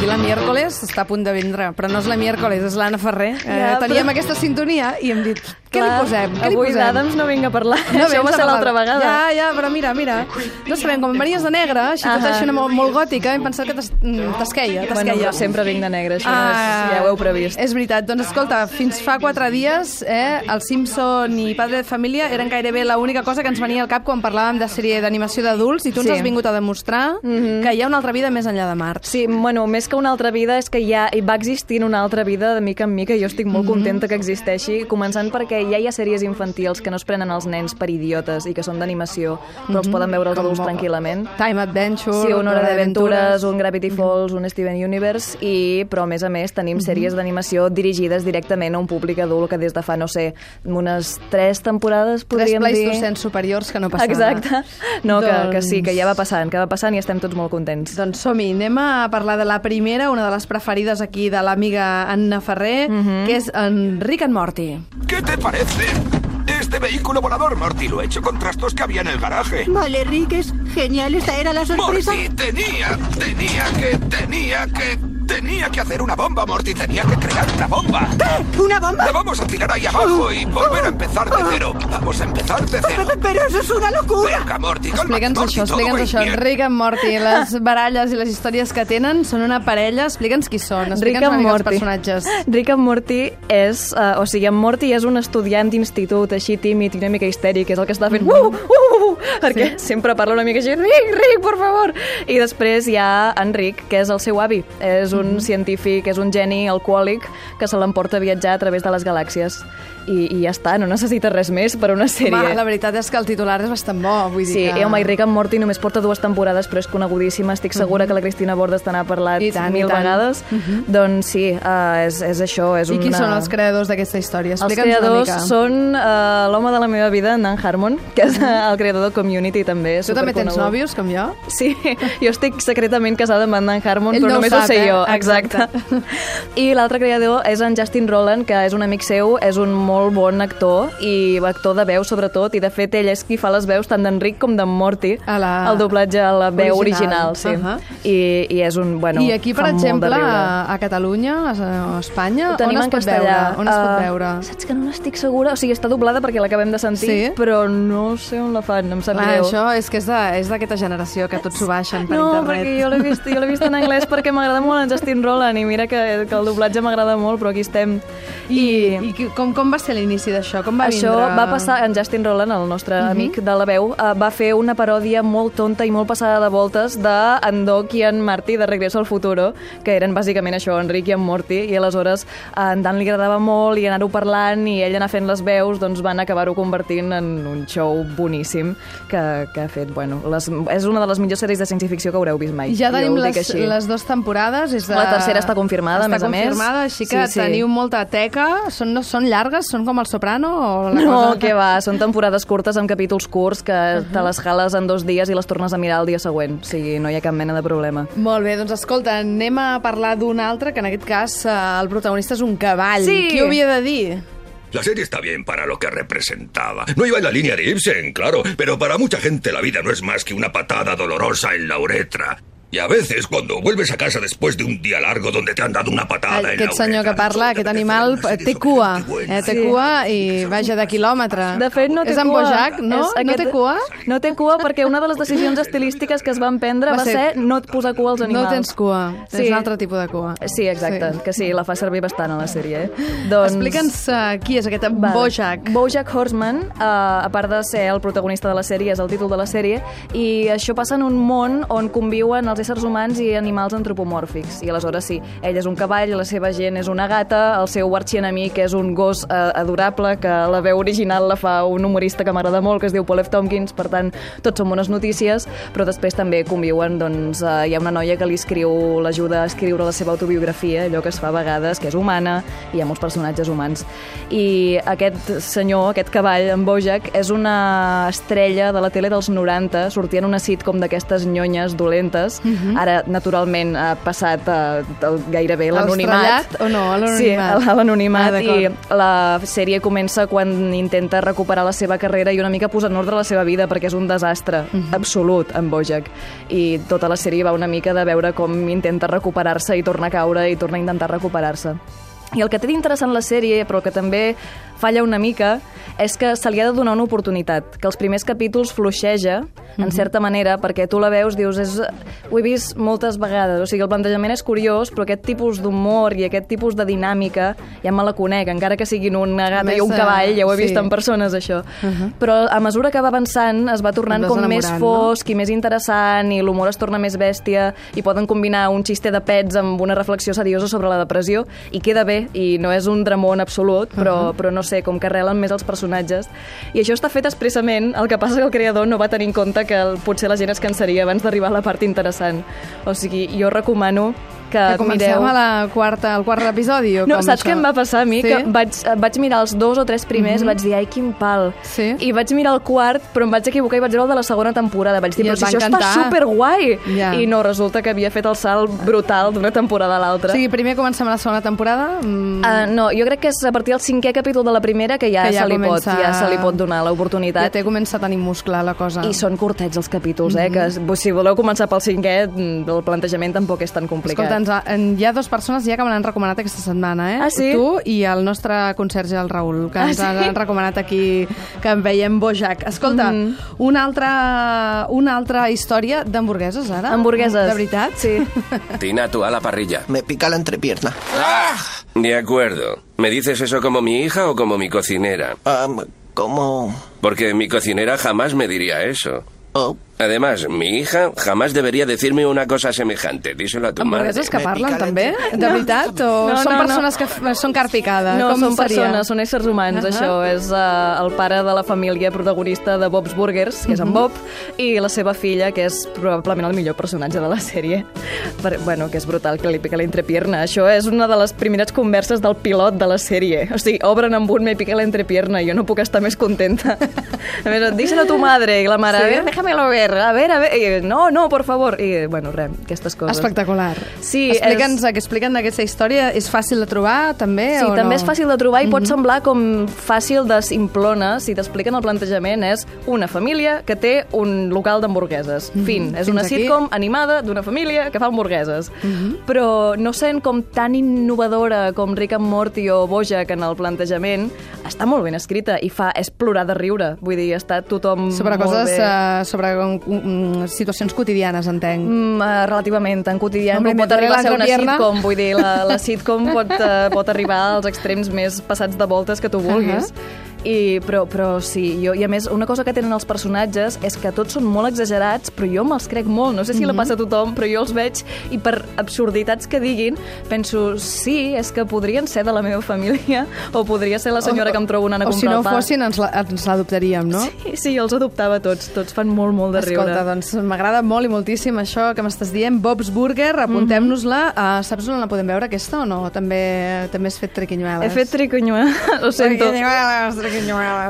aquí la miércoles està a punt de vindre, però no és la miércoles, és l'Anna Ferrer. Eh, Ja, teníem però- aquesta sintonia i hem dit, què li posem? Què Avui d'Adams no vinc a parlar. No, Això va ser l'altra vegada. Ja, ja, però mira, mira. No sabem, com venies de negre, així tot Ahà. això molt, molt gòtica, hem pensat que mm, t'esqueia, Bueno, però sempre vinc de negre, això no és, ja ho heu previst. És veritat. Doncs escolta, fins fa quatre dies, eh, el Simpson i Padre de Família eren gairebé l'única cosa que ens venia al cap quan parlàvem de sèrie d'animació d'adults i tu ens Sí. has vingut a demostrar que hi ha una altra vida més enllà de Mart. Sí, bueno, més que una altra vida és que ja hi va existint una altra vida de mica en mica i jo estic molt contenta que existeixi, començant perquè ja hi ha sèries infantils que no es prenen els nens per idiotes i que són d'animació, però els poden veure els Com adults tranquil·lament. Time Adventure, Sí, una hora d'aventures, un Gravity Mhm. Falls, un Steven Universe, i, però a més a més tenim sèries d'animació dirigides directament a un públic adult que des de fa, no sé, unes tres temporades, Tres podríem dir... pleistocens superiors que no passava. Exacte. No, que, que sí, que ja va Doncs- passant, que va passant i estem tots molt contents. Doncs som-hi, anem a parlar de la primera, una de les preferides aquí de l'amiga Anna Ferrer, que és en Rick and Morty. ¿Qué te parece? Este vehículo volador, Morty, lo he hecho con trastos que había en el garaje. Vale, Rick, es genial. Esta era la sorpresa. Morty, tenía, tenía que, tenía que, tenía que hacer una bomba, Morty. Tenía que crear una bomba. ¿Una bomba? La vamos a tirar ahí abajo y volver a empezar de cero. Vamos a empezar de cero. Pero eso es una locura. Venga, Morty, calma. Explica'ns Morty, això, explica'ns això. bien. Rick and Morty, les baralles i les històries que tenen són una parella. Explica'ns qui són, explica'ns una mica els personatges. Rick and Morty és... Uh, o sigui, en Morty és un estudiant d'institut així tímid i una mica histèric, és el que està fent... Uh, uh, uh, perquè Sí. sempre parla una mica així, Rick, Rick, por favor! I després hi ha en Rick, que és el seu avi. És un científic, és un geni alcohòlic que se l'emporta a viatjar a través de les galàxies. I, I ja està, no necessita res més per una sèrie. Home, la veritat és que el titular és bastant bo, vull dir Sí, que... i home, i Rick and Morty només porta dues temporades, però és conegudíssima. Estic segura que la Cristina Bordes te n'ha parlat I tant, i mil tant. vegades. Doncs sí, uh, és, és això. És I qui una... són els creadors d'aquesta història? Els Explica'ns una creadors mica. són uh, l'home de la meva vida, en Dan Harmon, que és el creador de Community també. Tu també tens nòvios, com jo? Sí, jo estic secretament casada amb en Dan Harmon, Ell però no ho només sap, ho sé eh? jo. Exacte. I l'altre creador és en Justin Roland, que és un amic seu, és un molt bon actor, i actor de veu sobretot, i de fet ell és qui fa les veus tant d'Enric com d'en Morty, A la- el doblatge a la veu Original. original, sí. Ahà. I, I és un, bueno, I aquí, per exemple, a, a Catalunya, a, Espanya, Ho on es pot castellà. veure? On es pot Uh, veure? Saps que no n'estic segura? O sigui, està doblada perquè l'acabem de sentir, Sí? però no sé on la fan, em sap Clar, greu. això és que és d'aquesta generació que tots s'ho baixen per no, internet. perquè jo l'he vist, jo vist en anglès perquè m'agrada molt en Justin Roland i mira que, que el doblatge m'agrada molt, però aquí estem. I, i qui- com, com va ser l'inici d'això? Com va Això vindre? va passar, en Justin Roland, el nostre uh -huh. amic de la veu, uh, va fer una paròdia molt tonta i molt passada de voltes de en Doc i en Marty de Regreso al Futuro, que eren bàsicament això, en Rick i en Morty, i aleshores a en Dan li agradava molt i anar-ho parlant i ell anar fent les veus, doncs van acabar-ho convertint en un show boníssim que, que ha fet, bueno, les, és una de les millors sèries de ciència-ficció que haureu vist mai. Ja tenim les, així. les dues temporades. És de... La tercera està confirmada, a està més a més. confirmada, així que Sí, sí. teniu molta teca. Són, no, són llargues? Són com el Soprano? O la No, cosa... que va, són temporades curtes amb capítols curts que uh -huh. te les jales en dos dies i les tornes a mirar el dia següent. O sigui, no hi ha cap mena de problema. Molt bé, doncs escolta, anem a parlar d'un altre, que en aquest cas eh, el protagonista és un cavall. Sí. Qui ho havia de dir? La serie está bien para lo que representaba. No iba en la línea de Ibsen, claro, pero para mucha gente la vida no es más que una patada dolorosa en la uretra. Y a veces, cuando vuelves a casa después de un día largo donde te han dado una patada Aquest senyor que parla, aquest te animal, una té cua. Eh, té buena. cua i vaja de quilòmetre. De fet, no té és en cua. Bojack, no? És No té cua? No té cua perquè una de les decisions estilístiques que es van prendre Va va, ser- ser no et posar cua als animals. No tens cua, tens Sí. un altre tipus de cua. Sí, exacte, Sí. que sí, la fa servir bastant a la sèrie. Eh? Doncs... Explica'ns uh, qui és aquest Vale. Bojack. Bojack Horseman, uh, a part de ser el protagonista de la sèrie, és el títol de la sèrie, i això passa en un món on conviuen els éssers humans i animals antropomòrfics. I aleshores sí, ell és un cavall, la seva gent és una gata, el seu arxienemic és un gos uh, adorable, que la veu original la fa un humorista que m'agrada molt, que es diu Paul F. Tompkins, per tant, tots són bones notícies, però després també conviuen, doncs, uh, hi ha una noia que li escriu, l'ajuda a escriure la seva autobiografia, allò que es fa a vegades, que és humana, i hi ha molts personatges humans. I aquest senyor, aquest cavall, en Bojack, és una estrella de la tele dels 90, sortia en una sitcom d'aquestes nyonyes dolentes, Ara, naturalment, ha passat uh, gairebé A l'anonimat. o no? L'anonimat? Sí, l'anonimat. Ah, I la sèrie comença quan intenta recuperar la seva carrera i una mica posar en ordre la seva vida perquè és un desastre absolut en Bojack. I tota la sèrie va una mica de veure com intenta recuperar-se i torna a caure i torna a intentar recuperar-se. I el que té d'interessant la sèrie, però que també falla una mica, és que se li ha de donar una oportunitat, que els primers capítols fluixeja, en certa manera, perquè tu la veus, dius, és... ho he vist moltes vegades, o sigui, el plantejament és curiós, però aquest tipus d'humor i aquest tipus de dinàmica ja me la conec, encara que siguin una gata Més, i un cavall, ja ho he vist sí. en persones, això. Però a mesura que va avançant es va tornant com més enamorant, no? fosc i més interessant i l'humor es torna més bèstia i poden combinar un xiste de pets amb una reflexió seriosa sobre la depressió i queda bé i no és un dramó en absolut però, però no sé, com que arrelen més els personatges. I això està fet expressament el que passa que el creador no va tenir en compte que el, potser la gent es cansaria abans d'arribar a la part interessant. O sigui, jo recomano que, Que mireu a la quarta, al quart episodi? O no, com saps això? què em va passar a mi? Sí? Que vaig, vaig mirar els dos o tres primers, vaig dir, ai, quin pal. Sí? I vaig mirar el quart, però em vaig equivocar i vaig veure el de la segona temporada. Vaig dir, I però si això encantar. està superguai! Ja. I no, resulta que havia fet el salt brutal d'una temporada a O l'altra. sigui, primer comencem la segona temporada. Mm, Uh, no, jo crec que és a partir del cinquè capítol de la primera que ja, Que ja se, li pot, comença- ja se li pot donar ja l'oportunitat. té comença a tenir muscle, la cosa. I són curtets els capítols, eh? Que si voleu començar pel cinquè, mm, el plantejament tampoc és tan complicat. Escolta, ens, ha- en, hi ha dues persones ja que me l'han recomanat aquesta setmana, eh? Ah, sí? Tu i el nostre conserge, el Raül, que Ah, ens sí? han recomanat aquí que en veiem Bojack. Escolta, Mhm. una, altra, una altra història d'hamburgueses, ara? Hamburgueses. De veritat? Sí. Tina, tú a la parrilla. Me pica la entrepierna. De acuerdo. ¿Me dices eso como mi hija o como mi cocinera? Am, ¿Cómo? Porque mi cocinera jamás me diría eso. Oh, Además, mi hija jamás debería decirme una cosa semejante. Díselo a tu madre. Hamburgueses que parlen, també? entre- De veritat? O No, són no, no. persones que f- són carn picada? No, Com són seria? persones, són éssers humans, Ahà. això. És uh, el pare de la família protagonista de Bob's Burgers, que és en Bob, i la seva filla, que és probablement el millor personatge de la sèrie. Per, bueno, que és brutal, que li pica la entrepierna. Això és una de les primeres converses del pilot de la sèrie. O sigui, obren amb un me pica la entrepierna, jo no puc estar més contenta. A més, díselo a tu madre, i la mare, Sí? a ver, ver, a ver, a ver, i, no, no, por favor. I, bueno, res, aquestes coses. Espectacular. Sí, Explica'ns, que expliquen aquesta història. És fàcil de trobar, també, Sí, o també no? és fàcil de trobar i pot semblar com fàcil de simplona si t'expliquen el plantejament. És una família que té un local d'hamburgueses. Fin. És Fins una aquí. sitcom animada d'una família que fa hamburgueses. Però no sent com tan innovadora com Rick and Morty o Bojack en el plantejament, està molt ben escrita i fa és plorar de riure. Vull dir, està tothom Sobre molt coses, bé. uh, sobre um, um, situacions quotidianes, entenc. Mm, eh, relativament, tan Hombre, me pot arribar a ser una entrepierna. sitcom, vull dir, la, la sitcom pot, uh, pot arribar als extrems més passats de voltes que tu vulguis. I, però, però sí, jo, i a més, una cosa que tenen els personatges és que tots són molt exagerats, però jo me'ls crec molt. No sé si la passa a tothom, però jo els veig i per absurditats que diguin, penso, sí, és que podrien ser de la meva família o podria ser la senyora que em trobo anant a o si comprar no el pa. fossin, ens la- ens l'adoptaríem, no? Sí, sí, jo els adoptava tots. Tots fan molt, molt de riure. Escolta, doncs m'agrada molt i moltíssim això que m'estàs dient. Bob's Burger, apuntem-nos-la. Uh, saps on la podem veure, aquesta, o no? També també has fet triquinyueles. He fet triconyoa, ho sento. Triquinyueles, triquinyueles.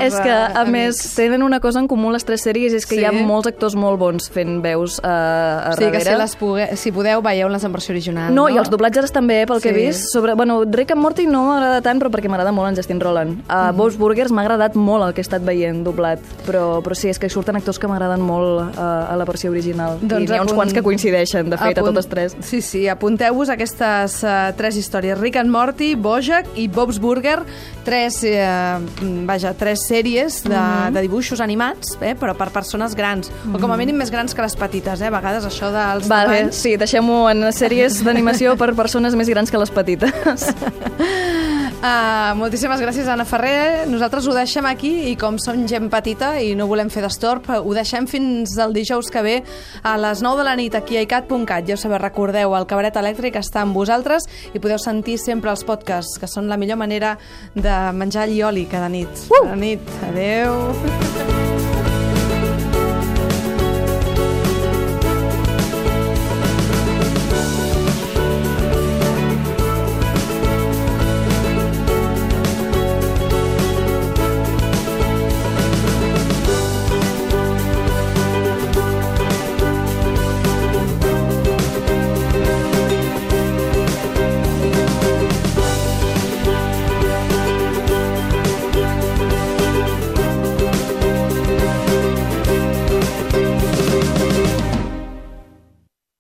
És que, a més, tenen una cosa en comú les tres sèries, és que Sí? hi ha molts actors molt bons fent veus uh, a O sigui que darrere. si, les pugue, si podeu, veieu-les en versió original. No, No, i els doblatges també, pel que he Sí. vist. Sobre, bueno, Rick and Morty no m'agrada tant, però perquè m'agrada molt en Justin Roland. A uh, Bob's Burgers m'ha agradat molt el que he estat veient doblat, però, però sí, és que surten actors que m'agraden molt uh, a la versió original. I n'hi ha uns quants que coincideixen, de fet, a apunt- totes tres. Sí, sí, apunteu-vos aquestes uh, tres històries. Rick and Morty, Bojack i Bob's Burger. Tres, eh, vaja, tres sèries de, Mhm. de dibuixos animats, eh, però per persones grans. O com a mínim més grans que les petites, eh? A vegades això dels Vale, tamanys... sí, deixem-ho en sèries d'animació per persones més grans que les petites. Uh, moltíssimes gràcies, Anna Ferrer. Nosaltres ho deixem aquí i com som gent petita i no volem fer d'estorb, ho deixem fins al dijous que ve a les 9 de la nit aquí a icat.cat. Ja ho sabeu, recordeu, el cabaret elèctric està amb vosaltres i podeu sentir sempre els podcasts, que són la millor manera de menjar allioli cada nit. Uh! Bona nit. Adeu.